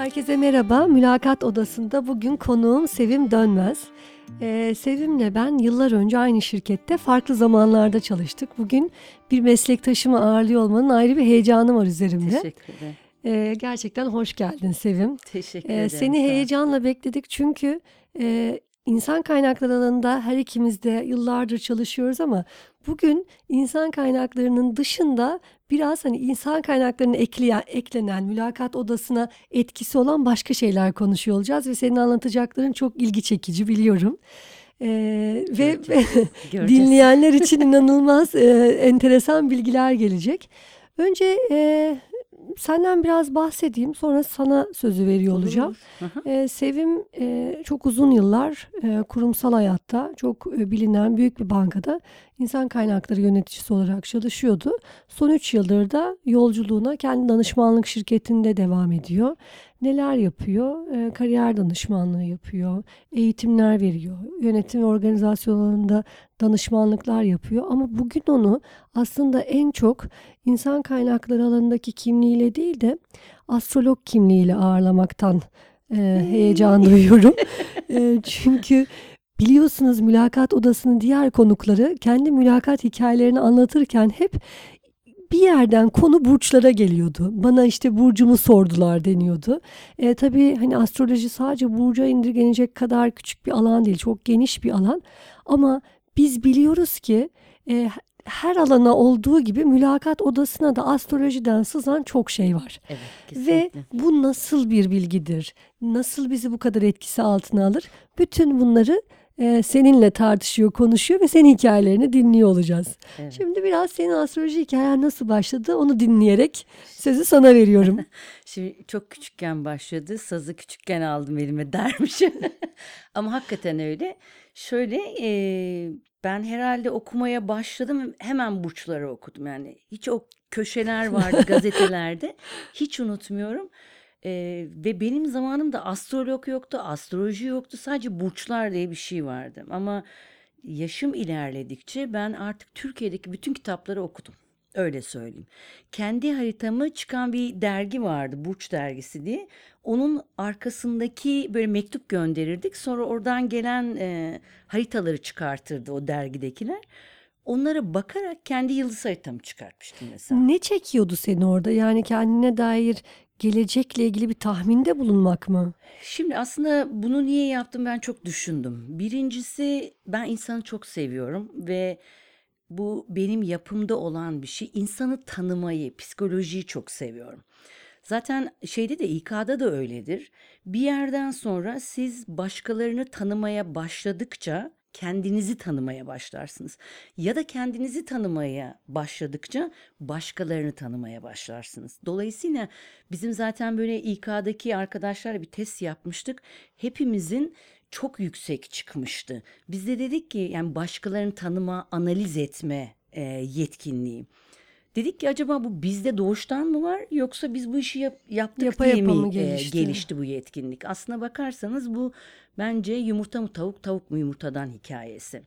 Herkese merhaba. Mülakat odasında bugün konuğum Sevim Dönmez. Ee, Sevim'le ben yıllar önce aynı şirkette farklı zamanlarda çalıştık. Bugün bir meslektaşımı ağırlıyor olmanın ayrı bir heyecanı var üzerimde. Teşekkür ederim. Ee, gerçekten hoş geldin Sevim. Teşekkür Ee, ederim. seni sağ ol. heyecanla bekledik çünkü e, insan kaynakları alanında her ikimiz de yıllardır çalışıyoruz ama bugün insan kaynaklarının dışında biraz hani insan kaynaklarının ekleyen, eklenen mülakat odasına etkisi olan başka şeyler konuşuyor olacağız ve senin anlatacakların çok ilgi çekici biliyorum. Ee, ve Göreceğiz. Dinleyenler için inanılmaz e, enteresan bilgiler gelecek. Önce e, senden biraz bahsedeyim sonra sana sözü veriyor Olur, olacağım. olur. Ee, Sevim e, çok uzun yıllar e, kurumsal hayatta çok e, bilinen büyük bir bankada insan kaynakları yöneticisi olarak çalışıyordu. Son 3 yıldır da yolculuğuna kendi danışmanlık şirketinde devam ediyor. Neler yapıyor? E, kariyer danışmanlığı yapıyor, eğitimler veriyor, yönetim ve organizasyon alanında danışmanlıklar yapıyor. Ama bugün onu aslında en çok insan kaynakları alanındaki kimliğiyle değil de astrolog kimliğiyle ağırlamaktan e, heyecan duyuyorum. E, çünkü biliyorsunuz mülakat odasının diğer konukları kendi mülakat hikayelerini anlatırken hep bir yerden konu burçlara geliyordu. Bana işte burcumu sordular deniyordu. E, tabii hani astroloji sadece burca indirgenecek kadar küçük bir alan değil. Çok geniş bir alan. Ama biz biliyoruz ki e, her alana olduğu gibi mülakat odasına da astrolojiden sızan çok şey var. Evet, Ve bu nasıl bir bilgidir? Nasıl bizi bu kadar etkisi altına alır? Bütün bunları e, seninle tartışıyor, konuşuyor ve senin hikayelerini dinliyor olacağız. Evet. Şimdi biraz senin astroloji hikayen nasıl başladı onu dinleyerek sözü sana veriyorum. Şimdi çok küçükken başladı. Sazı küçükken aldım elime dermişim. Ama hakikaten öyle. Şöyle e, ben herhalde okumaya başladım. Hemen burçları okudum. Yani hiç o köşeler vardı gazetelerde. Hiç unutmuyorum. E, ve benim zamanımda astrolog yoktu, astroloji yoktu. Sadece burçlar diye bir şey vardı. Ama yaşım ilerledikçe ben artık Türkiye'deki bütün kitapları okudum. Öyle söyleyeyim. Kendi haritamı çıkan bir dergi vardı, Burç dergisi diye. Onun arkasındaki böyle mektup gönderirdik. Sonra oradan gelen e, haritaları çıkartırdı o dergidekiler. Onlara bakarak kendi yıldız haritamı çıkartmıştım mesela. ne çekiyordu seni orada? Yani kendine dair gelecekle ilgili bir tahminde bulunmak mı? Şimdi aslında bunu niye yaptım ben çok düşündüm. Birincisi ben insanı çok seviyorum ve bu benim yapımda olan bir şey. İnsanı tanımayı, psikolojiyi çok seviyorum. Zaten şeyde de İK'da da öyledir. Bir yerden sonra siz başkalarını tanımaya başladıkça kendinizi tanımaya başlarsınız. Ya da kendinizi tanımaya başladıkça başkalarını tanımaya başlarsınız. Dolayısıyla bizim zaten böyle İK'daki arkadaşlarla bir test yapmıştık. Hepimizin çok yüksek çıkmıştı. Biz de dedik ki yani başkalarını tanıma, analiz etme e, yetkinliği. Dedik ki acaba bu bizde doğuştan mı var yoksa biz bu işi yap- yaptık Yapa diye yapa mi e, gelişti? gelişti bu yetkinlik? Aslına bakarsanız bu bence yumurta mı tavuk tavuk mu yumurtadan hikayesi.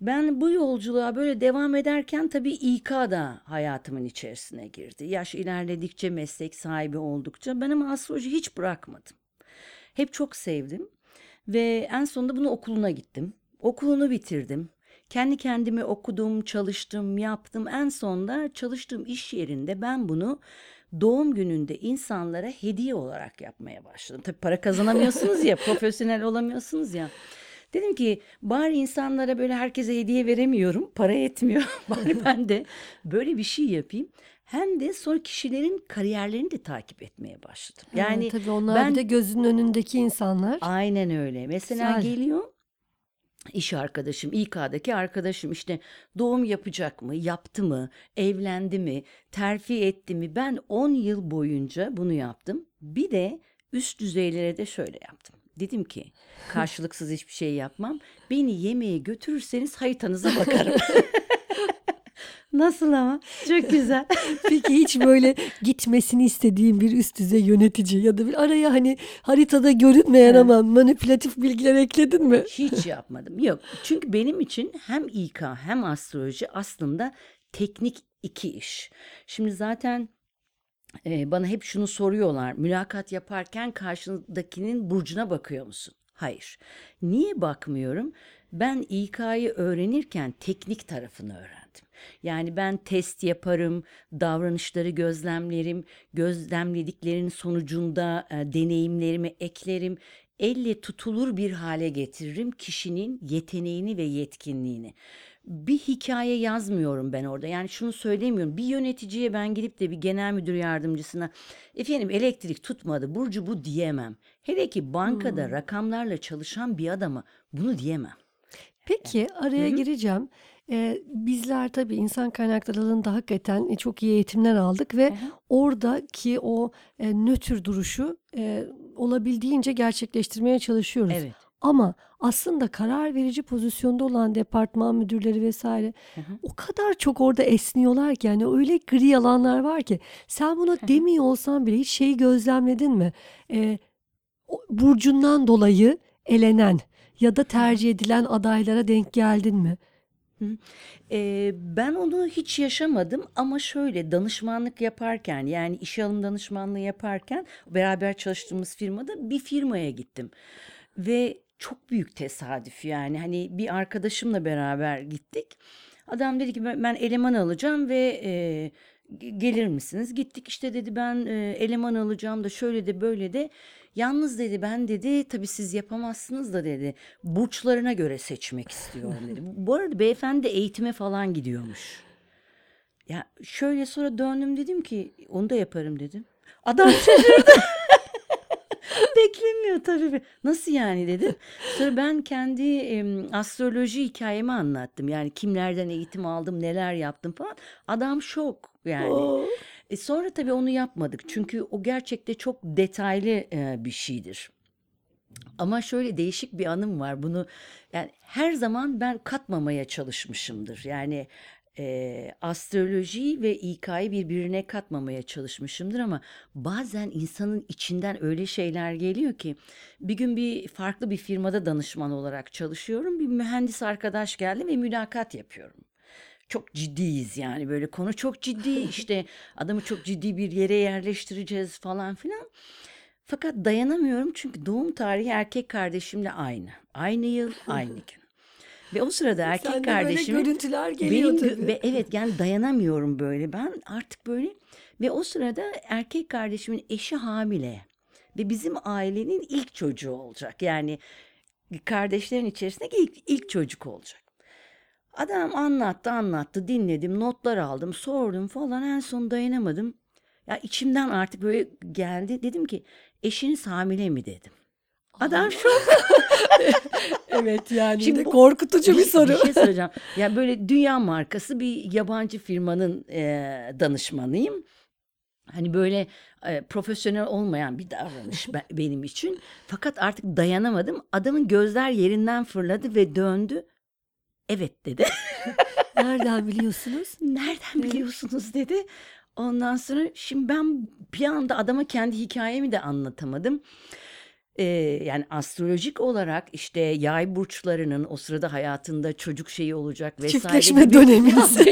Ben bu yolculuğa böyle devam ederken tabii İK da hayatımın içerisine girdi. Yaş ilerledikçe, meslek sahibi oldukça ben ama astroloji hiç bırakmadım. Hep çok sevdim ve en sonunda bunu okuluna gittim. Okulunu bitirdim. Kendi kendime okudum, çalıştım, yaptım. En sonunda çalıştığım iş yerinde ben bunu doğum gününde insanlara hediye olarak yapmaya başladım. Tabii para kazanamıyorsunuz ya, profesyonel olamıyorsunuz ya. Dedim ki bari insanlara böyle herkese hediye veremiyorum. Para etmiyor. bari ben de böyle bir şey yapayım. Hem de sonra kişilerin kariyerlerini de takip etmeye başladım. Yani tabii onlar ben bir de gözünün önündeki insanlar. Aynen öyle. Mesela Güzel. geliyor iş arkadaşım, İK'daki arkadaşım işte doğum yapacak mı, yaptı mı, evlendi mi, terfi etti mi? Ben 10 yıl boyunca bunu yaptım. Bir de üst düzeylere de şöyle yaptım. Dedim ki karşılıksız hiçbir şey yapmam. Beni yemeğe götürürseniz haritanıza bakarım. Nasıl ama? Çok güzel. Peki hiç böyle gitmesini istediğin bir üst düzey yönetici ya da bir araya hani haritada görünmeyen Evet. ama manipülatif bilgiler ekledin mi? Hiç yapmadım. Yok. Çünkü benim için hem İK hem astroloji aslında teknik iki iş. Şimdi zaten e, bana hep şunu soruyorlar. Mülakat yaparken karşındakinin burcuna bakıyor musun? Hayır. Niye bakmıyorum? Ben İK'yı öğrenirken teknik tarafını öğrendim. Yani ben test yaparım, davranışları gözlemlerim, gözlemlediklerin sonucunda e, deneyimlerimi eklerim. Elle tutulur bir hale getiririm kişinin yeteneğini ve yetkinliğini. Bir hikaye yazmıyorum ben orada. Yani şunu söylemiyorum. Bir yöneticiye ben gidip de bir genel müdür yardımcısına efendim elektrik tutmadı Burcu bu diyemem. Hele ki bankada rakamlarla çalışan bir adama bunu diyemem. Peki araya gireceğim. Ee, bizler tabii insan kaynakları alanında hakikaten e, çok iyi eğitimler aldık ve oradaki o e, nötr duruşu e, olabildiğince gerçekleştirmeye çalışıyoruz. Evet. Ama aslında karar verici pozisyonda olan departman müdürleri vesaire o kadar çok orada esniyorlar ki yani öyle gri alanlar var ki sen buna demiyor olsan bile hiç şeyi gözlemledin mi? Ee, o- burcundan dolayı elenen ya da tercih edilen adaylara denk geldin mi? Ee, ben onu hiç yaşamadım ama şöyle danışmanlık yaparken yani işe alım danışmanlığı yaparken beraber çalıştığımız firmada bir firmaya gittim. Ve çok büyük tesadüf yani hani bir arkadaşımla beraber gittik. Adam dedi ki ben, eleman alacağım ve e, ge- gelir misiniz? Gittik işte dedi ben e, eleman alacağım da şöyle de böyle de. Yalnız dedi ben dedi tabii siz yapamazsınız da dedi. Burçlarına göre seçmek istiyorum dedi. Bu arada beyefendi de eğitime falan gidiyormuş. Ya şöyle sonra döndüm dedim ki onu da yaparım dedim. Adam şaşırdı. Beklemiyor tabii. Nasıl yani dedim. Sonra ben kendi em, astroloji hikayemi anlattım. Yani kimlerden eğitim aldım, neler yaptım falan. Adam şok yani. E sonra tabii onu yapmadık. Çünkü o gerçekte çok detaylı e, bir şeydir. Ama şöyle değişik bir anım var. Bunu yani her zaman ben katmamaya çalışmışımdır. Yani e, astroloji ve İK'yı birbirine katmamaya çalışmışımdır ama bazen insanın içinden öyle şeyler geliyor ki bir gün bir farklı bir firmada danışman olarak çalışıyorum. Bir mühendis arkadaş geldi ve mülakat yapıyorum. Çok ciddiyiz yani böyle konu çok ciddi işte adamı çok ciddi bir yere yerleştireceğiz falan filan. Fakat dayanamıyorum çünkü doğum tarihi erkek kardeşimle aynı. Aynı yıl, aynı gün. Ve o sırada erkek Sende böyle kardeşimin görüntüler geliyor benim tabii. ve evet yani dayanamıyorum böyle ben artık böyle ve o sırada erkek kardeşimin eşi hamile ve bizim ailenin ilk çocuğu olacak. Yani kardeşlerin içerisindeki ilk, ilk çocuk olacak. Adam anlattı anlattı dinledim notlar aldım sordum falan en son dayanamadım. Ya içimden artık böyle geldi dedim ki eşiniz hamile mi dedim. Adam şok. Evet yani Şimdi bu- korkutucu bir soru. Bir şey söyleyeceğim. Ya böyle dünya markası bir yabancı firmanın e, danışmanıyım. Hani böyle e, profesyonel olmayan bir davranış be- benim için. Fakat artık dayanamadım. Adamın gözler yerinden fırladı ve döndü. Evet dedi. Nereden biliyorsunuz? Nereden biliyorsunuz dedi. Ondan sonra şimdi ben bir anda adama kendi hikayemi de anlatamadım. Ee, yani astrolojik olarak işte yay burçlarının o sırada hayatında çocuk şeyi olacak vesaire Çiftleşme gibi- dönemimiz.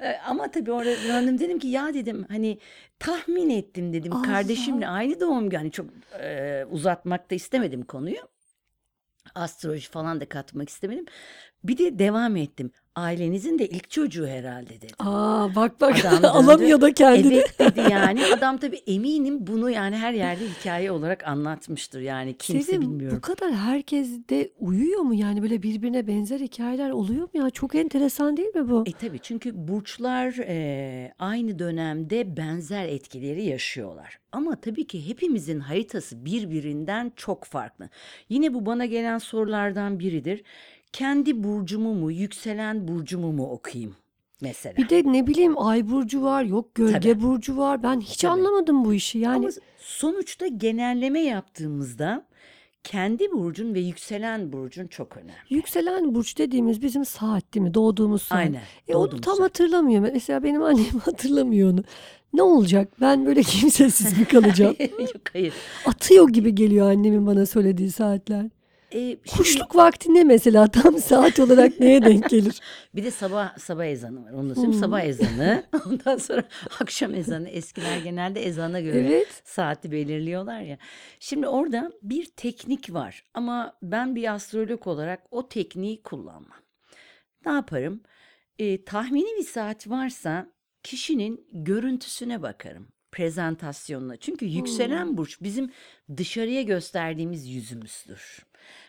Ee, Ama tabii orada döndüm dedim ki ya dedim hani tahmin ettim dedim Allah. kardeşimle aynı doğum günü hani çok e, uzatmak da istemedim konuyu. Astroloji falan da katmak istemedim. Bir de devam ettim. Ailenizin de ilk çocuğu herhalde dedim. Aa bak bak Adam döndü. alamıyor da kendini. Evet dedi yani. Adam tabii eminim bunu yani her yerde hikaye olarak anlatmıştır. Yani kimse Sevim, bilmiyorum. bu kadar herkes de uyuyor mu yani böyle birbirine benzer hikayeler oluyor mu ya? Çok enteresan değil mi bu? E tabii çünkü burçlar e, aynı dönemde benzer etkileri yaşıyorlar. Ama tabii ki hepimizin haritası birbirinden çok farklı. Yine bu bana gelen sorulardan biridir. Kendi burcumu mu, yükselen burcumu mu okuyayım mesela? Bir de ne bileyim ay burcu var, yok gölge Tabii. burcu var. Ben hiç Tabii. anlamadım bu işi. Yani Ama sonuçta genelleme yaptığımızda kendi burcun ve yükselen burcun çok önemli. yükselen burç dediğimiz bizim saat değil mi? Doğduğumuz saat. Aynen. E onu tam saat. hatırlamıyor. Mesela benim annem hatırlamıyor onu. Ne olacak? Ben böyle kimsesiz mi kalacağım? Yok hayır. Atıyor gibi geliyor annemin bana söylediği saatler. E, şimdi Kuşluk vakti ne mesela tam saat olarak neye denk gelir? bir de sabah sabah ezanı var. Onu da söyleyeyim. Sabah ezanı. Ondan sonra akşam ezanı. Eskiler genelde ezana göre Evet. saati belirliyorlar ya. Şimdi orada bir teknik var ama ben bir astrolog olarak o tekniği kullanmam. Ne yaparım? E, tahmini bir saat varsa kişinin görüntüsüne bakarım. Prezentasyonuna. Çünkü yükselen burç bizim dışarıya gösterdiğimiz yüzümüzdür.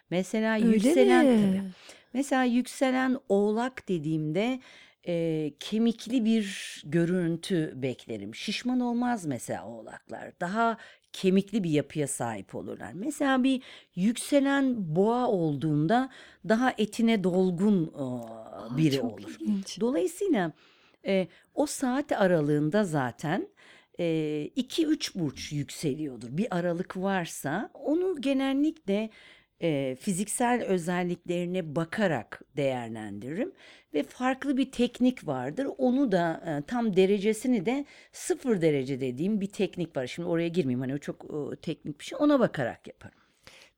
Mesela Öyle yükselen mi? tabii. Mesela yükselen oğlak dediğimde e, kemikli bir görüntü beklerim. Şişman olmaz mesela oğlaklar. Daha kemikli bir yapıya sahip olurlar. Mesela bir yükselen boğa olduğunda daha etine dolgun e, biri çok olur. ilginç. Dolayısıyla e, o saat aralığında zaten 2-3 burç yükseliyordur. Bir aralık varsa onu genellikle e, fiziksel özelliklerine bakarak değerlendiririm. Ve farklı bir teknik vardır. Onu da e, tam derecesini de sıfır derece dediğim bir teknik var. Şimdi oraya girmeyeyim hani o çok e, teknik bir şey. Ona bakarak yaparım.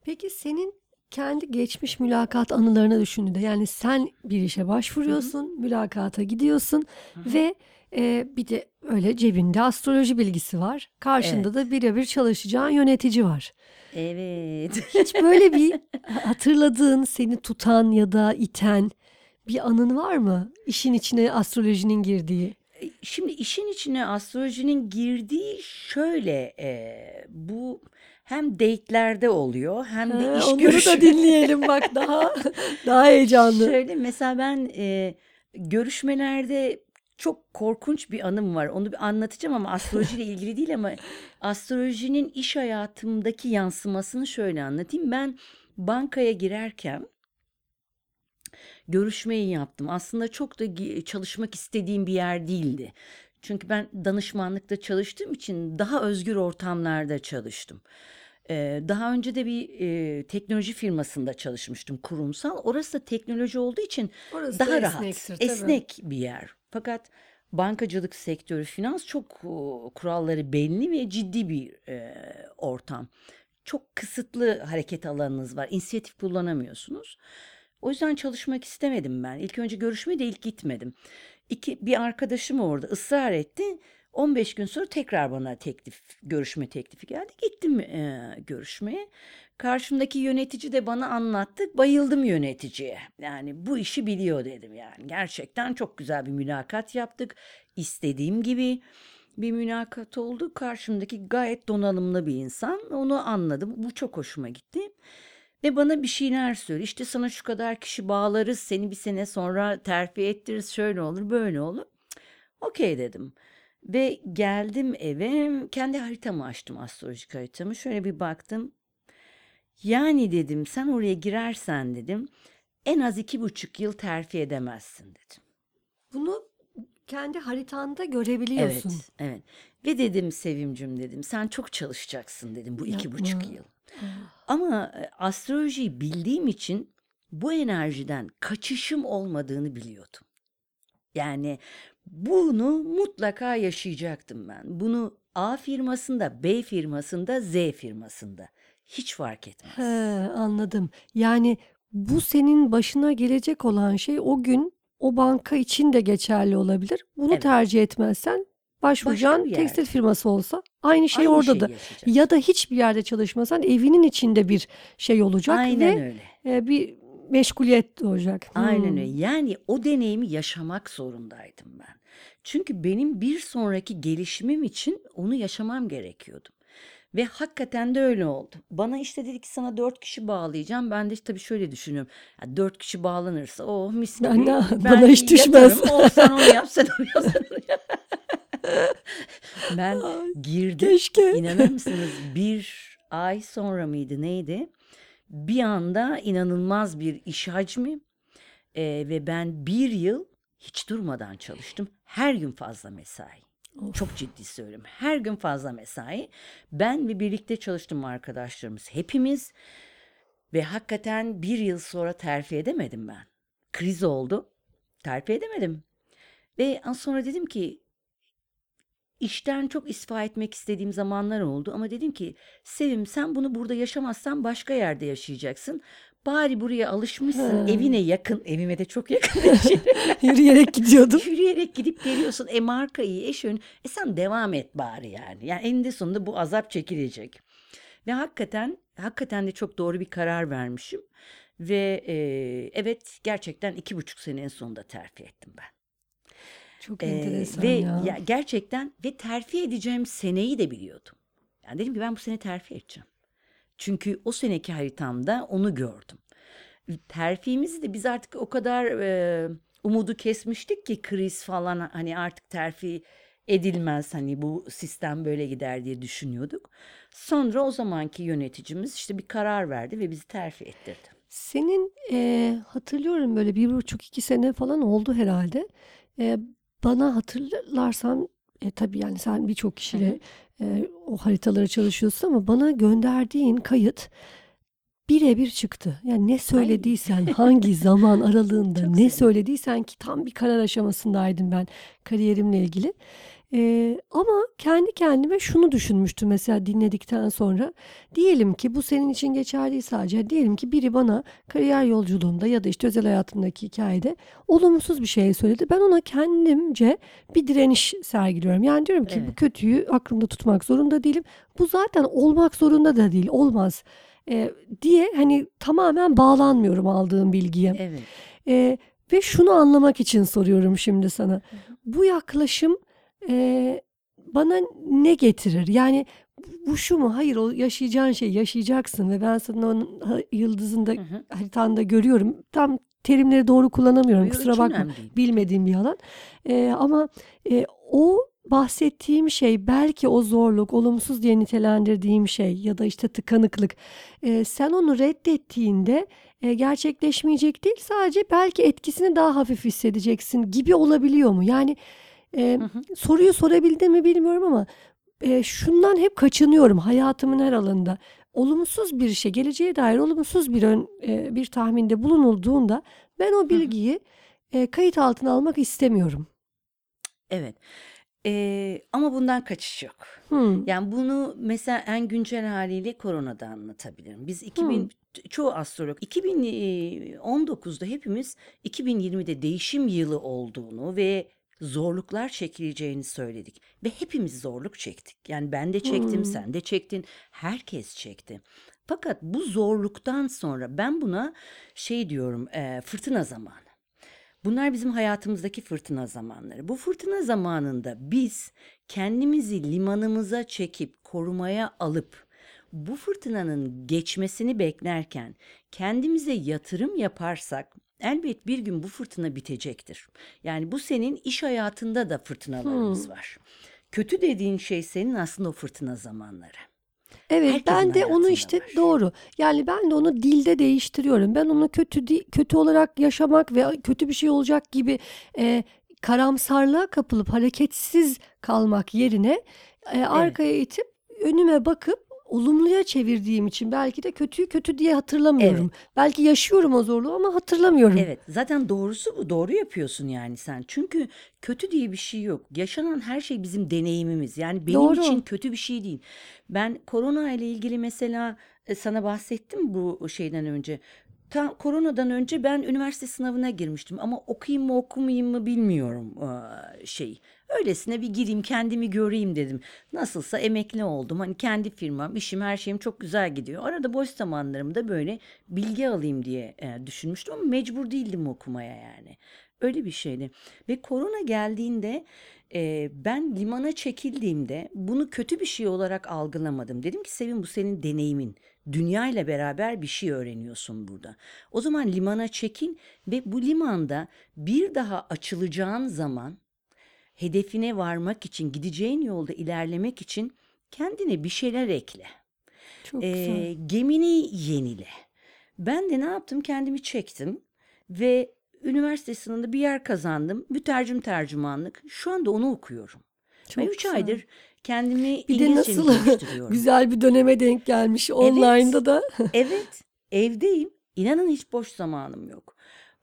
Peki senin kendi geçmiş mülakat anılarını düşündüğünde yani sen bir işe başvuruyorsun, mülakata gidiyorsun ve e, bir de öyle cebinde astroloji bilgisi var. Karşında da birebir çalışacağın yönetici var. Evet. Hiç böyle bir hatırladığın, seni tutan ya da iten bir anın var mı? İşin içine astrolojinin girdiği. E, Şimdi işin içine astrolojinin girdiği şöyle e, bu hem date'lerde oluyor hem de Ha, iş onları görüşü. da dinleyelim bak daha daha heyecanlı. Şöyle mesela ben e, görüşmelerde çok korkunç bir anım var. Onu bir anlatacağım ama astrolojiyle ilgili değil ama astrolojinin iş hayatımdaki yansımasını şöyle anlatayım. Ben bankaya girerken görüşmeyi yaptım. Aslında çok da çalışmak istediğim bir yer değildi. Çünkü ben danışmanlıkta çalıştığım için daha özgür ortamlarda çalıştım. Ee, daha önce de bir e, teknoloji firmasında çalışmıştım kurumsal. Orası da teknoloji olduğu için Orası da daha rahat, esnektir, tabii. esnek bir yer. Fakat bankacılık sektörü, finans çok e, kuralları belli ve ciddi bir e, ortam. Çok kısıtlı hareket alanınız var. İnisiyatif kullanamıyorsunuz. O yüzden çalışmak istemedim ben. İlk önce görüşmeye de ilk gitmedim. İki, bir arkadaşım orada ısrar etti. 15 gün sonra tekrar bana teklif, görüşme teklifi geldi. Gittim e, görüşmeye. Karşımdaki yönetici de bana anlattı. Bayıldım yöneticiye. Yani bu işi biliyor dedim yani. Gerçekten çok güzel bir mülakat yaptık. İstediğim gibi bir mülakat oldu. Karşımdaki gayet donanımlı bir insan. Onu anladım. Bu çok hoşuma gitti. Ve bana bir şeyler söylüyor. İşte sana şu kadar kişi bağlarız. Seni bir sene sonra terfi ettiririz. Şöyle olur, böyle olur. Okey dedim. Ve geldim eve. Kendi haritamı açtım, astrolojik haritamı. Şöyle bir baktım. Yani dedim sen oraya girersen dedim en az iki buçuk yıl terfi edemezsin dedim. Bunu kendi haritanda Evet, görebiliyorsun. evet. Ve dedim Sevimcim dedim sen çok çalışacaksın dedim bu iki buçuk Yapma. yıl. Ama e, astrolojiyi bildiğim için bu enerjiden kaçışım olmadığını biliyordum. Yani bunu mutlaka yaşayacaktım ben. Bunu A firmasında, B firmasında, Z firmasında. Hiç fark etmez. He, anladım. Yani bu senin başına gelecek olan şey o gün o banka için de geçerli olabilir. Bunu Evet. tercih etmezsen başvuracağın bir tekstil yerde. firması olsa aynı şey Aynı orada şeyi da. yaşayacaksın. Ya da hiçbir yerde çalışmasan evinin içinde bir şey olacak Aynen ve öyle. e, bir meşguliyet doğacak. Aynen Hmm. öyle. Yani o deneyimi yaşamak zorundaydım ben. Çünkü benim bir sonraki gelişimim için onu yaşamam gerekiyordu. Ve hakikaten de öyle oldu. Bana işte dedi ki sana dört kişi bağlayacağım. Ben de işte tabii şöyle düşünüyorum. Ya dört kişi bağlanırsa o mis Ben gibi. ne- Ben bana hiç düşmez. yatarım. O sen onu yap sen onu yap. sen onu yap. ben girdim. Keşke. İnanır mısınız bir ay sonra mıydı neydi? Bir anda inanılmaz bir iş hacmi Ee, ve ben bir yıl hiç durmadan çalıştım. Her gün fazla mesai. Of. Çok ciddi söylüyorum. Her gün fazla mesai. Ben ve birlikte çalıştım arkadaşlarımız hepimiz. Ve hakikaten bir yıl sonra terfi edemedim ben. Kriz oldu. Terfi edemedim. Ve sonra dedim ki işten çok istifa etmek istediğim zamanlar oldu. Ama dedim ki Sevim sen bunu burada yaşamazsan başka yerde yaşayacaksın. Bari buraya alışmışsın. He. Evine yakın. Evime de çok yakın. Yürüyerek gidiyordum. Yürüyerek gidip geliyorsun. E marka iyi, eş ön. E sen devam et bari yani. Yani eninde sonunda bu azap çekilecek. Ve hakikaten hakikaten de çok doğru bir karar vermişim. Ve e, evet gerçekten iki buçuk sene en sonunda terfi ettim ben. Çok Ee, enteresan ve ya. ya gerçekten ve terfi edeceğim seneyi de biliyordum. Yani dedim ki ben bu sene terfi edeceğim. Çünkü o seneki haritamda onu gördüm. Terfimizi de biz artık o kadar e, umudu kesmiştik ki kriz falan hani artık terfi edilmez hani bu sistem böyle gider diye düşünüyorduk. Sonra o zamanki yöneticimiz işte bir karar verdi ve bizi terfi ettirdi. Senin eee, hatırlıyorum böyle bir buçuk iki sene falan oldu herhalde. Eee, bana hatırlarsan e, tabii yani sen birçok kişiyle e, o haritaları çalışıyorsun ama bana gönderdiğin kayıt birebir çıktı. Yani ne söylediysen, hangi zaman aralığında çok ne sevindim. söylediysen ki tam bir karar aşamasındaydım ben kariyerimle ilgili. Ee, ama kendi kendime şunu düşünmüştüm mesela dinledikten sonra. Diyelim ki bu senin için geçerli değil sadece. Diyelim ki biri bana kariyer yolculuğunda ya da işte özel hayatımdaki hikayede olumsuz bir şey söyledi. Ben ona kendimce bir direniş sergiliyorum. Yani diyorum ki bu Evet. kötüyü aklımda tutmak zorunda değilim. Bu zaten olmak zorunda da değil, olmaz e, diye hani tamamen bağlanmıyorum aldığım bilgiye. Evet. E, ve şunu anlamak için soruyorum şimdi sana. Hı hı. Bu yaklaşım e, bana ne getirir? Yani bu şu mu? Hayır, o yaşayacağın şey yaşayacaksın ve ben sana onun ha- yıldızında, Hı hı. haritanda görüyorum. Tam terimleri doğru kullanamıyorum. Yo, Kusura hiç bakma. önemli değil. Bilmediğim bir alan. E, ama e, o bahsettiğim şey belki o zorluk, olumsuz diye nitelendirdiğim şey ya da işte tıkanıklık. E, sen onu reddettiğinde e, gerçekleşmeyecek değil, sadece belki etkisini daha hafif hissedeceksin gibi olabiliyor mu? Yani e, Hı hı. soruyu sorabildim mi bilmiyorum ama e, şundan hep kaçınıyorum hayatımın her alanında. Olumsuz bir şey, geleceğe dair olumsuz bir ön, e, bir tahminde bulunulduğunda ben o Hı hı. bilgiyi e, kayıt altına almak istemiyorum. Evet. Eee, ama bundan kaçış yok. Hmm. Yani bunu mesela en güncel haliyle koronada anlatabilirim. Biz 2000 Hmm. çoğu astrolog 2019'da hepimiz 2020'de değişim yılı olduğunu ve zorluklar çekileceğini söyledik ve hepimiz zorluk çektik. Yani ben de çektim, Hmm. sen de çektin, herkes çekti. Fakat bu zorluktan sonra ben buna şey diyorum, eee, fırtına zamanı. Bunlar bizim hayatımızdaki fırtına zamanları. Bu fırtına zamanında biz kendimizi limanımıza çekip korumaya alıp bu fırtınanın geçmesini beklerken kendimize yatırım yaparsak elbet bir gün bu fırtına bitecektir. Yani bu senin iş hayatında da fırtınalarımız Hmm. var. Kötü dediğin şey senin aslında o fırtına zamanları. Evet, Herkesin ben de onu işte var. doğru. Yani ben de onu dilde değiştiriyorum. Ben onu kötü kötü olarak yaşamak ve kötü bir şey olacak gibi e, karamsarlığa kapılıp hareketsiz kalmak yerine e, Evet. arkaya itip önüme bakıp olumluya çevirdiğim için belki de kötüyü kötü diye hatırlamıyorum. Evet. Belki yaşıyorum o zorluğu ama hatırlamıyorum. Evet, zaten doğrusu bu. Doğru yapıyorsun yani sen. Çünkü kötü diye bir şey yok. Yaşanan her şey bizim deneyimimiz. Yani benim için Doğru. kötü bir şey değil. Ben korona ile ilgili mesela e, sana bahsettim bu şeyden önce. Tam koronadan önce ben üniversite sınavına girmiştim ama okuyayım mı okumayayım mı bilmiyorum eee, şey. Öylesine bir gireyim kendimi göreyim dedim. Nasılsa emekli oldum. Hani kendi firmam, işim, her şeyim çok güzel gidiyor. Arada boş zamanlarımda böyle bilgi alayım diye e, düşünmüştüm ama mecbur değildim okumaya yani. Öyle bir şeydi. Ve korona geldiğinde e, ben limana çekildiğimde bunu kötü bir şey olarak algılamadım. Dedim ki Sevin bu senin deneyimin. Dünya ile beraber bir şey öğreniyorsun burada. O zaman limana çekil ve bu limanda bir daha açılacağın zaman hedefine varmak için, gideceğin yolda ilerlemek için kendine bir şeyler ekle. Çok Ee, güzel. gemini yenile. Ben de ne yaptım? Kendimi çektim ve üniversite sınavında bir yer kazandım. Mütercim tercümanlık. Şu anda onu okuyorum. Çok 3 güzel. aydır kendimi Bir de nasıl güzel bir döneme denk gelmiş Evet, online'da da. evet, evdeyim. İnanın hiç boş zamanım yok.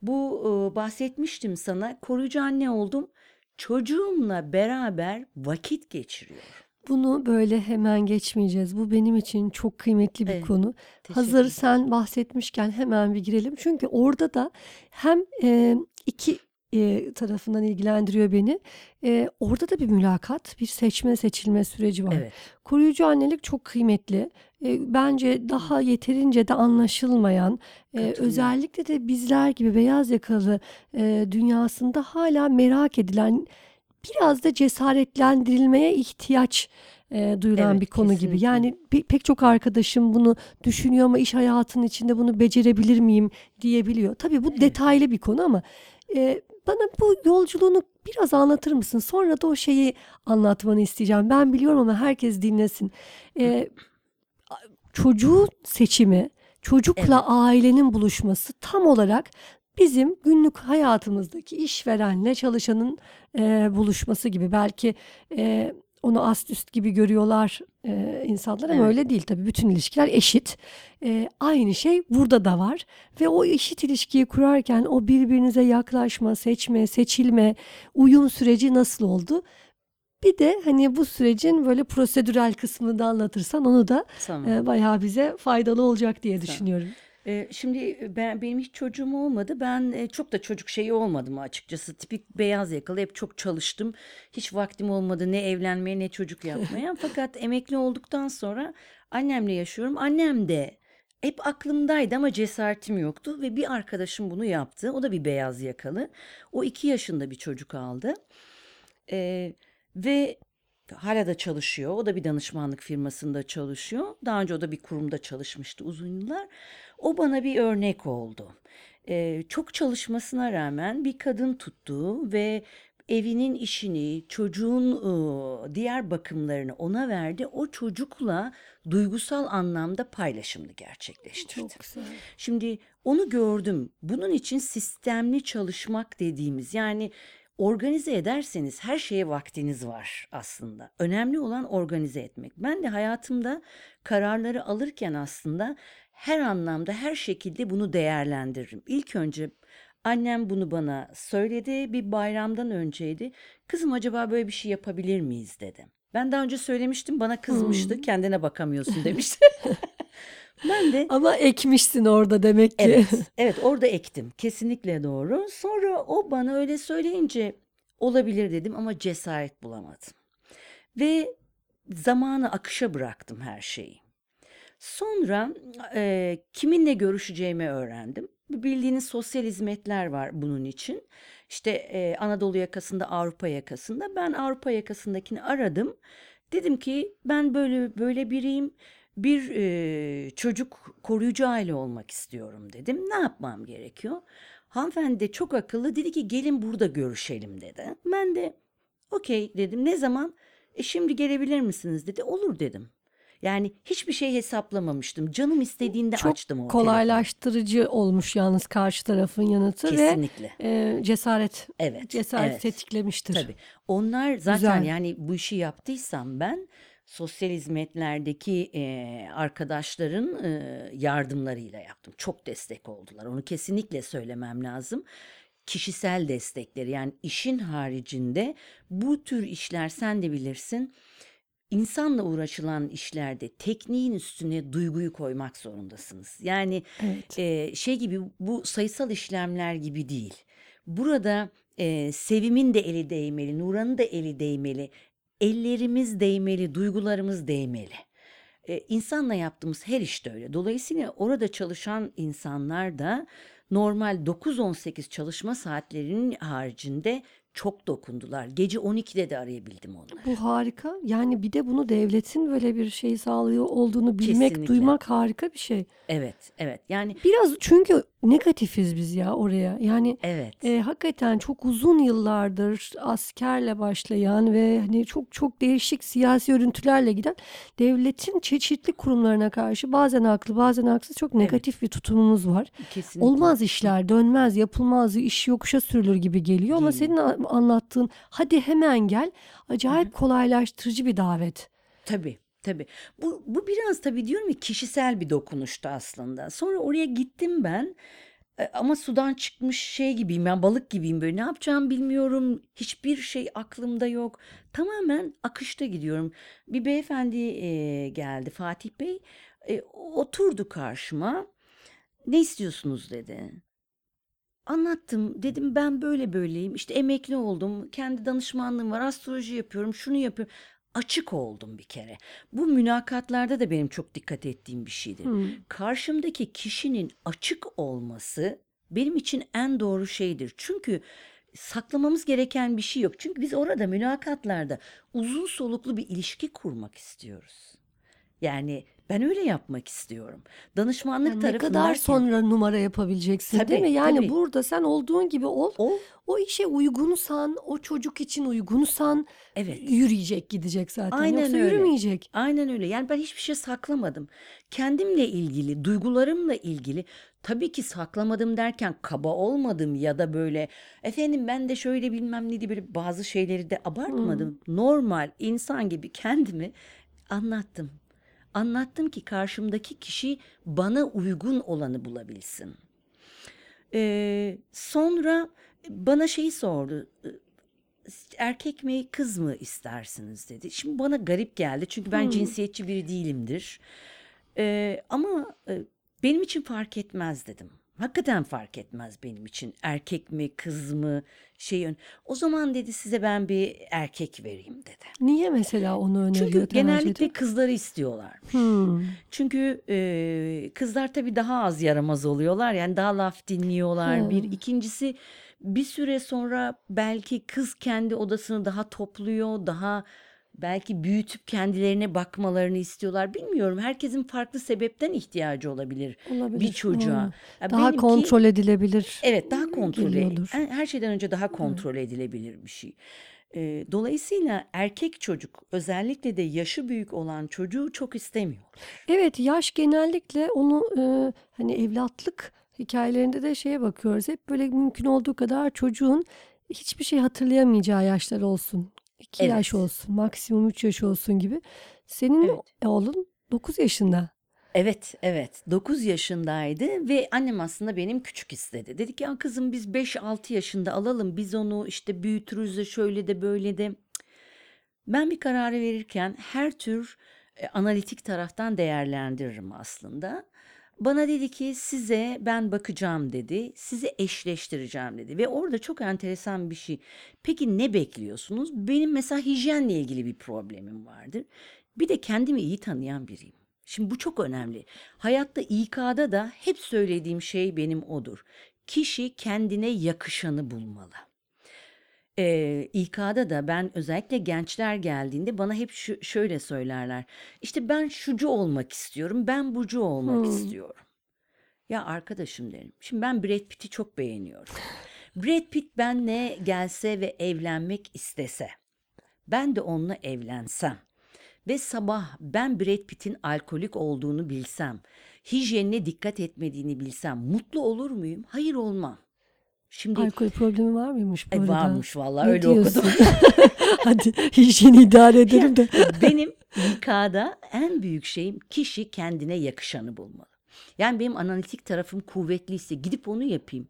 Bu e, bahsetmiştim sana. Koruyucu anne oldum. Çocuğumla beraber vakit geçiriyorum. Bunu böyle hemen geçmeyeceğiz. Bu benim için çok kıymetli bir Evet, konu. Hazır sen bahsetmişken hemen bir girelim. Çünkü orada da hem e, iki e, tarafından ilgilendiriyor beni. E, orada da bir mülakat, bir seçme seçilme süreci var. Evet. Koruyucu annelik çok kıymetli. E, bence daha yeterince de anlaşılmayan, e, özellikle de bizler gibi beyaz yakalı e, dünyasında hala merak edilen, biraz da cesaretlendirilmeye ihtiyaç e, duyulan Evet, bir konu gibi. kesinlikle. Yani pe- pek çok arkadaşım bunu düşünüyor ama iş hayatının içinde bunu becerebilir miyim diyebiliyor. Tabii bu Evet. detaylı bir konu ama e, bana bu yolculuğunu biraz anlatır mısın? Sonra da o şeyi anlatmanı isteyeceğim. Ben biliyorum ama herkes dinlesin. E, çocuğu seçimi, çocukla Evet. ailenin buluşması tam olarak bizim günlük hayatımızdaki işverenle çalışanın e, buluşması gibi. Belki e, onu ast üst gibi görüyorlar e, insanlar ama Evet. öyle değil tabii. Bütün ilişkiler eşit. E, aynı şey burada da var ve o eşit ilişkiyi kurarken o birbirinize yaklaşma, seçme, seçilme, uyum süreci nasıl oldu? Bir de hani bu sürecin böyle prosedürel kısmını da anlatırsan onu da Tamam. e, bayağı bize faydalı olacak diye Tamam. düşünüyorum. Şimdi ben benim hiç çocuğum olmadı. Ben çok da çocuk şeyi olmadım açıkçası. Tipik beyaz yakalı hep çok çalıştım. Hiç vaktim olmadı ne evlenmeye ne çocuk yapmaya. Fakat emekli olduktan sonra annemle yaşıyorum. Annem de hep aklımdaydı ama cesaretim yoktu ve bir arkadaşım bunu yaptı. O da bir beyaz yakalı. O iki yaşında bir çocuk aldı. Ee, ve hala da çalışıyor. O da bir danışmanlık firmasında çalışıyor. Daha önce o da bir kurumda çalışmıştı uzun yıllar. O bana bir örnek oldu. Ee, çok çalışmasına rağmen bir kadın tuttu ve evinin işini, çocuğun ıı, diğer bakımlarını ona verdi. O çocukla duygusal anlamda paylaşımını gerçekleştirdi. Çok güzel. Şimdi onu gördüm. Bunun için sistemli çalışmak dediğimiz yani organize ederseniz her şeye vaktiniz var aslında. Önemli olan organize etmek. Ben de hayatımda kararları alırken aslında her anlamda her şekilde bunu değerlendiririm. İlk önce annem bunu bana söyledi. Bir bayramdan önceydi. Kızım acaba böyle bir şey yapabilir miyiz dedi. Ben daha önce söylemiştim bana kızmıştı. Hmm. Kendine bakamıyorsun demişti. ben de Ama ekmişsin orada demek ki. Evet, evet orada ektim. Kesinlikle doğru. Sonra o bana öyle söyleyince olabilir dedim ama cesaret bulamadım. Ve zamanı akışa bıraktım her şeyi. Sonra e, kiminle görüşeceğimi öğrendim. Bildiğiniz sosyal hizmetler var bunun için. İşte e, Anadolu yakasında, Avrupa yakasında. Ben Avrupa yakasındakini aradım. Dedim ki ben böyle böyle biriyim. Bir e, çocuk koruyucu aile olmak istiyorum dedim. Ne yapmam gerekiyor? Hanımefendi de çok akıllı dedi ki gelin burada görüşelim dedi. Ben de okey dedim. Ne zaman? E şimdi gelebilir misiniz dedi. Olur dedim. Yani hiçbir şey hesaplamamıştım. Canım istediğinde Çok açtım o telefonu. kolaylaştırıcı olmuş yalnız karşı tarafın yanıtı ve Kesinlikle. e, cesaret Evet, cesaret evet. tetiklemiştir. Tabii. Onlar zaten Güzel. yani bu işi yaptıysam ben sosyal hizmetlerdeki e, arkadaşların e, yardımlarıyla yaptım. Çok destek oldular. Onu kesinlikle söylemem lazım. Kişisel destekleri yani işin haricinde bu tür işler sen de bilirsin. İnsanla uğraşılan işlerde tekniğin üstüne duyguyu koymak zorundasınız. Yani Evet. e, şey gibi bu sayısal işlemler gibi değil. Burada e, Sevim'in de eli değmeli, Nuran'ın da eli değmeli, ellerimiz değmeli, duygularımız değmeli. E, insanla yaptığımız her işte öyle. Dolayısıyla orada çalışan insanlar da normal 9-18 çalışma saatlerinin haricinde çok dokundular. Gece 12'de de arayabildim onları. Bu harika. Yani bir de bunu devletin böyle bir şey sağlıyor olduğunu bilmek, Kesinlikle. duymak harika bir şey. Evet, evet. Yani Biraz çünkü negatifiz biz ya oraya. Yani evet. e, hakikaten çok uzun yıllardır askerle başlayan ve hani çok çok değişik siyasi örüntülerle giden devletin çeşitli kurumlarına karşı bazen haklı bazen haksız çok negatif bir tutumumuz var. Kesinlikle. Olmaz işler, dönmez, yapılmaz, iş yokuşa sürülür gibi geliyor ama Geliyor. senin a- anlattığın hadi hemen gel acayip kolaylaştırıcı bir davet. Tabii, tabii. Bu, bu biraz tabii diyorum ya kişisel bir dokunuştu aslında. Sonra oraya gittim ben. E, Ama sudan çıkmış şey gibiyim ben balık gibiyim böyle. Ne yapacağımı bilmiyorum. Hiçbir şey aklımda yok. Tamamen akışta gidiyorum. Bir beyefendi e, geldi Fatih Bey. E, oturdu karşıma. Ne istiyorsunuz? dedi. Anlattım. Dedim ben böyle böyleyim. İşte emekli oldum. Kendi danışmanlığım var. Astroloji yapıyorum. Şunu yapıyorum açık oldum bir kere bu mülakatlarda da benim çok dikkat ettiğim bir şeydir Hmm. karşımdaki kişinin açık olması benim için en doğru şeydir. Çünkü saklamamız gereken bir şey yok. Çünkü biz orada mülakatlarda uzun soluklu bir ilişki kurmak istiyoruz. Yani ben öyle yapmak istiyorum. Danışmanlık Yani ne tarafındayken kadar sonra numara yapabileceksin değil Tabii, mi? Yani tabii. burada sen olduğun gibi ol. o O işe uygunsan, o çocuk için uygunsan evet yürüyecek gidecek zaten. Aynen Yoksa öyle. yürümeyecek. Aynen öyle. Yani ben hiçbir şey saklamadım. Kendimle ilgili, duygularımla ilgili tabii ki saklamadım derken kaba olmadım ya da böyle efendim ben de şöyle bilmem ne diye böyle bazı şeyleri de abartmadım. Normal insan gibi kendimi anlattım. Anlattım ki karşımdaki kişi bana uygun olanı bulabilsin. Ee, sonra bana şeyi sordu. Erkek mi kız mı istersiniz dedi. Şimdi bana garip geldi çünkü ben Hmm. cinsiyetçi biri değilimdir. Ee, ama e, benim için fark etmez dedim. Hakikaten fark etmez benim için erkek mi kız mı şey ön- O zaman dedi size ben bir erkek vereyim dedi. Niye mesela onu öneriyor Çünkü genellikle kızları istiyorlar. Hmm. Çünkü e, kızlar tabii daha az yaramaz oluyorlar. Yani daha laf dinliyorlar. Ha. Bir ikincisi bir süre sonra belki kız kendi odasını daha topluyor, daha belki büyütüp kendilerine bakmalarını istiyorlar. Bilmiyorum. Herkesin farklı sebepten ihtiyacı olabilir Olabilir. bir çocuğa. Ya Daha benimki- kontrol edilebilir. Evet daha kontrol geliyordur. her şeyden önce daha kontrol edilebilir bir şey. Ee, dolayısıyla erkek çocuk özellikle de yaşı büyük olan çocuğu çok istemiyor. Evet yaş genellikle onu e, hani evlatlık hikayelerinde de şeye bakıyoruz. Hep böyle mümkün olduğu kadar çocuğun hiçbir şey hatırlayamayacağı yaşlar olsun. 2 yaş Evet. olsun, maksimum 3 yaş olsun gibi. Senin Evet. oğlun 9 yaşında. Evet, evet. 9 yaşındaydı ve annem aslında benim küçük istedi. Dedik ya kızım biz 5-6 yaşında alalım. Biz onu işte büyütürüz de şöyle de böyle de. Ben bir kararı verirken her tür e, analitik taraftan değerlendiririm aslında. Bana dedi ki size ben bakacağım dedi. Sizi eşleştireceğim dedi. Ve orada çok enteresan bir şey. Peki ne bekliyorsunuz? Benim mesela hijyenle ilgili bir problemim vardır. Bir de kendimi iyi tanıyan biriyim. Şimdi bu çok önemli. Hayatta İK'da da hep söylediğim şey benim odur. Kişi kendine yakışanı bulmalı. Ee, İK'da da ben özellikle gençler geldiğinde bana hep şu, şöyle söylerler. İşte ben şucu olmak istiyorum, ben bucu olmak Hmm. istiyorum. Ya arkadaşım derim. Şimdi ben Brad Pitt'i çok beğeniyorum. Brad Pitt benle gelse ve evlenmek istese, ben de onunla evlensem ve sabah ben Brad Pitt'in alkolik olduğunu bilsem, hijyenine dikkat etmediğini bilsem mutlu olur muyum? Hayır olmam. Şimdi Alkol problemi var mıymış bu e, arada? varmış vallahi Ne öyle diyorsun? okudum. Hadi hijyeni idare edelim de. Benim İK'da en büyük şeyim kişi kendine yakışanı bulmalı. Yani benim analitik tarafım kuvvetliyse gidip onu yapayım.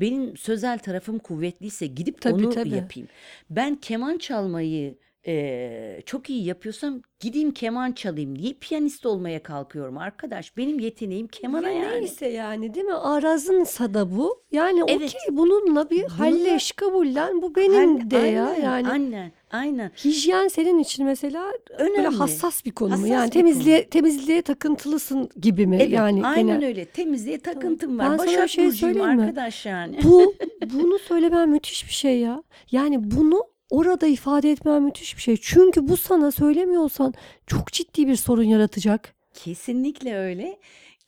Benim sözel tarafım kuvvetliyse gidip Tabii, onu tabii. yapayım. Ben keman çalmayı eee, çok iyi yapıyorsam gideyim keman çalayım. Niye piyanist olmaya kalkıyorum arkadaş? Benim yeteneğim kemana Ve yani. Neyse yani değil mi? Arazınsa da bu. Yani Evet. okey bununla bir Bununla- halleş kabullen. Bu benim Hal- de ya. aynen, Yani Aynen, aynen. hijyen senin için mesela böyle Önemli. hassas bir konu mu? Hassas Yani bir temizliğe temizliğe takıntılısın gibi mi? Evet, Yani aynen genel. öyle. Temizliğe takıntım Ben var. sana bir Başak şey Burcu'yum söyleyeyim mi? arkadaş yani. Bu bunu söylemen müthiş bir şey ya. Yani bunu orada ifade etmen müthiş bir şey. Çünkü bu sana söylemiyorsan çok ciddi bir sorun yaratacak. Kesinlikle öyle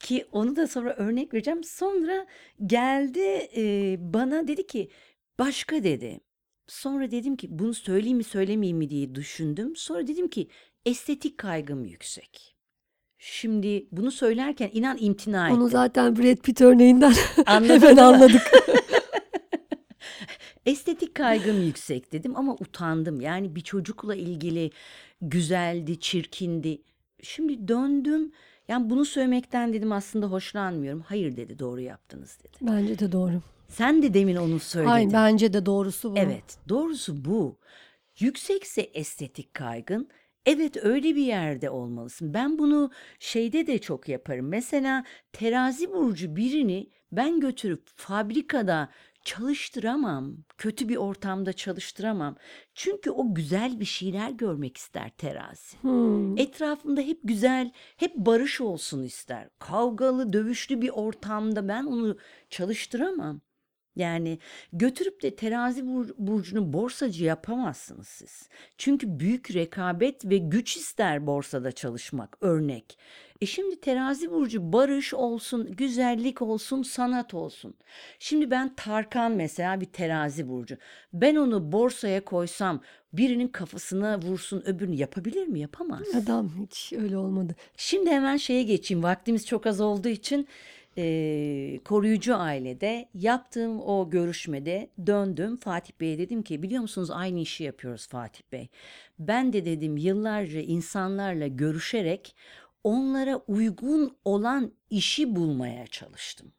ki onu da sonra örnek vereceğim. Sonra geldi e, bana dedi ki başka dedi. Sonra dedim ki bunu söyleyeyim mi söylemeyeyim mi diye düşündüm. Sonra dedim ki estetik kaygım yüksek. Şimdi bunu söylerken inan imtina Onu ettim. zaten Brad Pitt örneğinden hemen anladık. Estetik kaygım yüksek dedim ama utandım. Yani bir çocukla ilgili güzeldi, çirkindi. Şimdi döndüm. Yani bunu söylemekten dedim aslında hoşlanmıyorum. Hayır dedi doğru yaptınız dedi. Bence de doğru. Sen de demin onu söyledin. Hayır bence de doğrusu bu. Evet, doğrusu bu. Yüksekse estetik kaygın, evet öyle bir yerde olmalısın. Ben bunu şeyde de çok yaparım. Mesela terazi burcu birini ben götürüp fabrikada çalıştıramam. Kötü bir ortamda çalıştıramam. Çünkü o güzel bir şeyler görmek ister terazi. Hmm. Etrafında hep güzel, hep barış olsun ister. Kavgalı, dövüşlü bir ortamda ben onu çalıştıramam. Yani götürüp de terazi bur- burcunu borsacı yapamazsınız siz. Çünkü büyük rekabet ve güç ister borsada çalışmak örnek. E şimdi terazi burcu barış olsun, güzellik olsun, sanat olsun. Şimdi ben Tarkan mesela bir terazi burcu. Ben onu borsaya koysam birinin kafasına vursun öbürünü yapabilir mi? Yapamaz. Adam hiç öyle olmadı. Şimdi hemen şeye geçeyim. Vaktimiz çok az olduğu için eee, koruyucu ailede yaptığım o görüşmede döndüm. Fatih Bey'e dedim ki biliyor musunuz aynı işi yapıyoruz Fatih Bey. Ben de dedim yıllarca insanlarla görüşerek onlara uygun olan işi bulmaya çalıştım.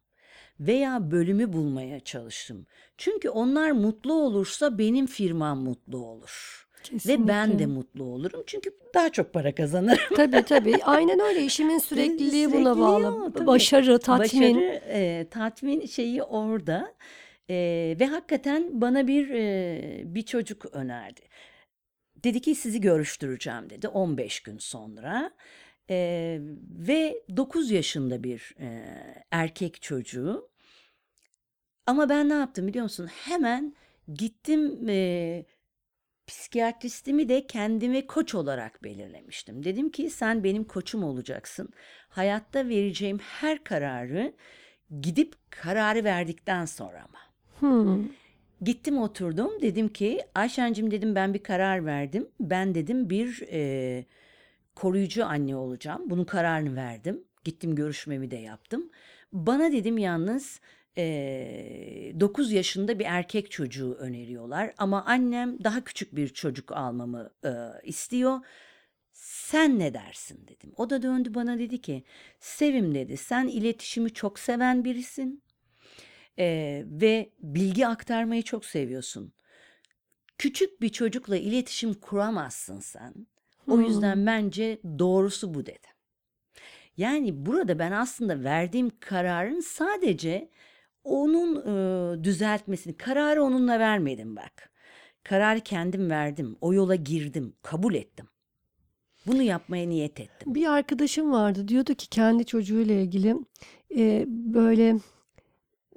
Veya bölümü bulmaya çalıştım. Çünkü onlar mutlu olursa benim firmam mutlu olur. Ve ben de Kesinlikle. mutlu olurum. Çünkü daha çok para kazanırım. Tabii tabii. Aynen öyle. İşimin sürekliliği buna Sürekliliği bağlı. o. Başarı, tatmin. Başarı, e, tatmin şeyi orada. E, ve hakikaten bana bir e, bir çocuk önerdi. Dedi ki sizi görüştüreceğim dedi 15 gün sonra. E, ve 9 yaşında bir e, erkek çocuğu. Ama ben ne yaptım biliyor musun? Hemen gittim e, psikiyatristimi de kendime koç olarak belirlemiştim. Dedim ki sen benim koçum olacaksın. Hayatta vereceğim her kararı gidip kararı verdikten sonra ama. Hmm. Gittim oturdum dedim ki Ayşen'cim dedim ben bir karar verdim. Ben dedim bir e, koruyucu anne olacağım. Bunun kararını verdim. Gittim görüşmemi de yaptım. Bana dedim yalnız e, 9 yaşında bir erkek çocuğu öneriyorlar. Ama annem daha küçük bir çocuk almamı e, istiyor. Sen ne dersin dedim. O da döndü bana dedi ki Sevim dedi sen iletişimi çok seven birisin. Ee, ve bilgi aktarmayı çok seviyorsun. Küçük bir çocukla iletişim kuramazsın sen. O Hmm. yüzden bence doğrusu bu dedi. Yani burada ben aslında verdiğim kararın sadece onun e, düzeltmesini, kararı onunla vermedim bak. Kararı kendim verdim, o yola girdim, kabul ettim. Bunu yapmaya niyet ettim. Bir arkadaşım vardı diyordu ki kendi çocuğuyla ilgili e, böyle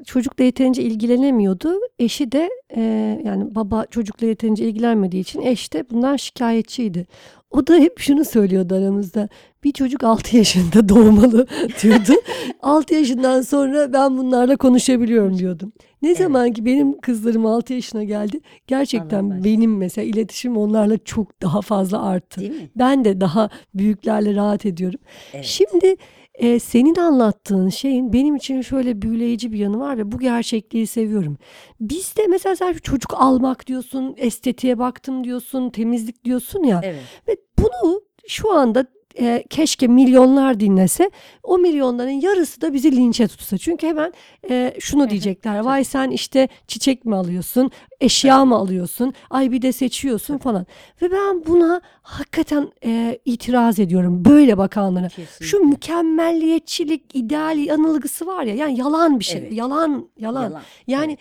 çocukla yeterince ilgilenemiyordu. Eşi de e, yani baba çocukla yeterince ilgilenmediği için eş de bundan şikayetçiydi. O da hep şunu söylüyordu aramızda. Bir çocuk 6 yaşında doğmalı diyordu. 6 yaşından sonra ben bunlarla konuşabiliyorum diyordum. Ne Evet. zaman ki benim kızlarım 6 yaşına geldi gerçekten Allah benim mesela iletişim onlarla çok daha fazla arttı. Ben de daha büyüklerle rahat ediyorum. Evet. Şimdi e, senin anlattığın şeyin benim için şöyle büyüleyici bir yanı var ve bu gerçekliği seviyorum. Bizde mesela sen çocuk almak diyorsun, estetiğe baktım diyorsun, temizlik diyorsun ya. Evet. Ve bunu şu anda e, keşke milyonlar dinlese. O milyonların yarısı da bizi linçe tutsa. Çünkü hemen e, şunu diyecekler. Vay sen işte çiçek mi alıyorsun, eşya mı alıyorsun, ay bir de seçiyorsun falan. Ve ben buna hakikaten e, itiraz ediyorum böyle bakanlara. Şu Kesinlikle. mükemmelliyetçilik, ideal yanılgısı var ya yani yalan bir şey. Evet. Yalan, yalan. Yalan. Yani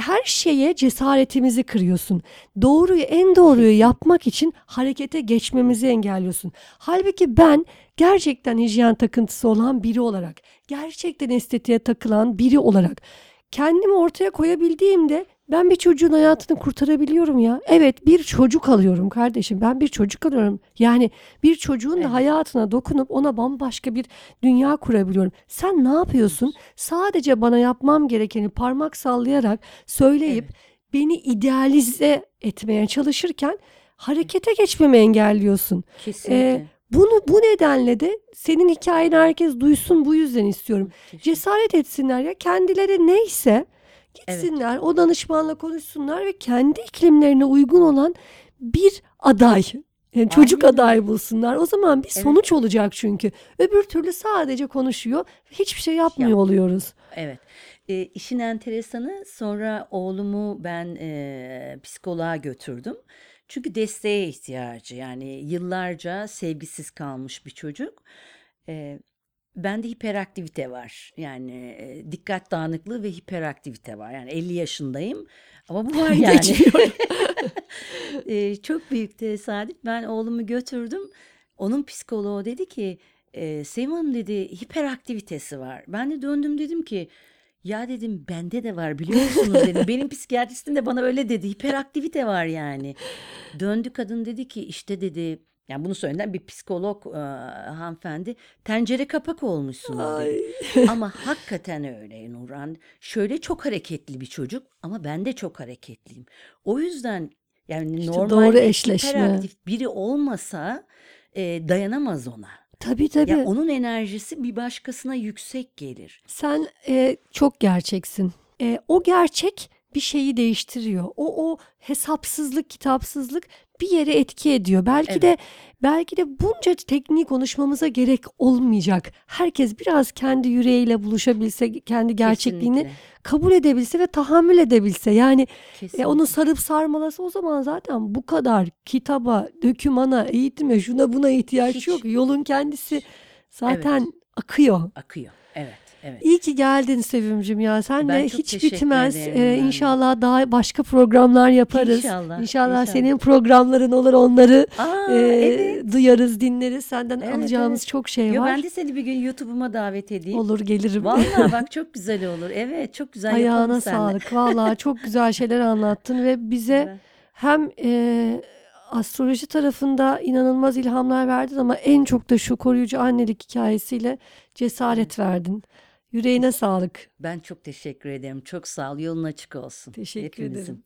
her şeye cesaretimizi kırıyorsun. Doğruyu, en doğruyu yapmak için harekete geçmemizi engelliyorsun. Halbuki ben gerçekten hijyen takıntısı olan biri olarak, gerçekten estetiğe takılan biri olarak kendimi ortaya koyabildiğimde ben bir çocuğun hayatını kurtarabiliyorum ya. Evet bir çocuk alıyorum kardeşim. Ben bir çocuk alıyorum. Yani bir çocuğun Evet. da hayatına dokunup ona bambaşka bir dünya kurabiliyorum. Sen ne yapıyorsun? Sadece bana yapmam gerekeni parmak sallayarak söyleyip beni idealize etmeye çalışırken harekete geçmemi engelliyorsun. Kesinlikle. Bunu bu nedenle de senin hikayeni herkes duysun bu yüzden istiyorum. Teşekkür- Cesaret etsinler ya kendileri neyse gitsinler o danışmanla konuşsunlar ve kendi iklimlerine uygun olan bir aday Yani çocuk Aynen. aday bulsunlar. O zaman bir Evet. sonuç olacak çünkü. Öbür türlü sadece konuşuyor. Hiçbir şey yapmıyor Yap. oluyoruz. Evet. E, işin enteresanı sonra oğlumu ben e, psikoloğa götürdüm. Çünkü desteğe ihtiyacı yani yıllarca sevgisiz kalmış bir çocuk. E, bende hiperaktivite var. Yani e, dikkat dağınıklığı ve hiperaktivite var. Yani 50 yaşındayım ama bu var yani. E, çok büyük tesadüf. Ben oğlumu götürdüm. Onun psikoloğu dedi ki e, Sevim Hanım dedi hiperaktivitesi var. Ben de döndüm dedim ki ya dedim bende de var biliyor musunuz dedim. Benim psikiyatristim de bana öyle dedi. Hiperaktivite var yani. Döndü kadın dedi ki işte dedi yani bunu söyleyen bir psikolog e, hanımefendi tencere kapak olmuşsunuz dedi. Ay. Ama hakikaten öyle Nurhan. Şöyle çok hareketli bir çocuk ama ben de çok hareketliyim. O yüzden yani İşte normalde doğru eşleşme. biri olmasa e, dayanamaz ona. Tabii tabii. Ya onun enerjisi bir başkasına yüksek gelir. Sen e, çok gerçeksin. E, o gerçek bir şeyi değiştiriyor. O o hesapsızlık, kitapsızlık bir yere etki ediyor. Belki Evet. de belki de bunca tekniği konuşmamıza gerek olmayacak. Herkes biraz kendi yüreğiyle buluşabilse, kendi gerçekliğini Kesinlikle. kabul edebilse ve tahammül edebilse. Yani e, onu sarıp sarmalası o zaman zaten bu kadar kitaba, dökümana, eğitime, şuna buna ihtiyaç Hiç. yok. Yolun kendisi zaten akıyor. akıyor. Evet, evet. İyi ki geldin Sevimcim ya. Senle Ben çok hiç bitmez. Ee, de. inşallah daha başka programlar yaparız. İnşallah, İnşallah inşallah. senin programların olur onları Aa, e, evet. duyarız, dinleriz. Senden Evet, alacağımız evet. çok şey Yo, var. ben de seni bir gün YouTube'uma davet edeyim. Olur gelirim. Vallahi bak çok güzel olur. Evet, çok güzel Ayağına sağlık. Vallahi çok güzel şeyler anlattın ve bize Evet. hem e, astroloji tarafında inanılmaz ilhamlar verdin ama en çok da şu koruyucu annelik hikayesiyle cesaret verdin. Yüreğine sağlık. Ben çok teşekkür ederim. Çok sağ ol. Yolun açık olsun. Teşekkür hepimizin. ederim.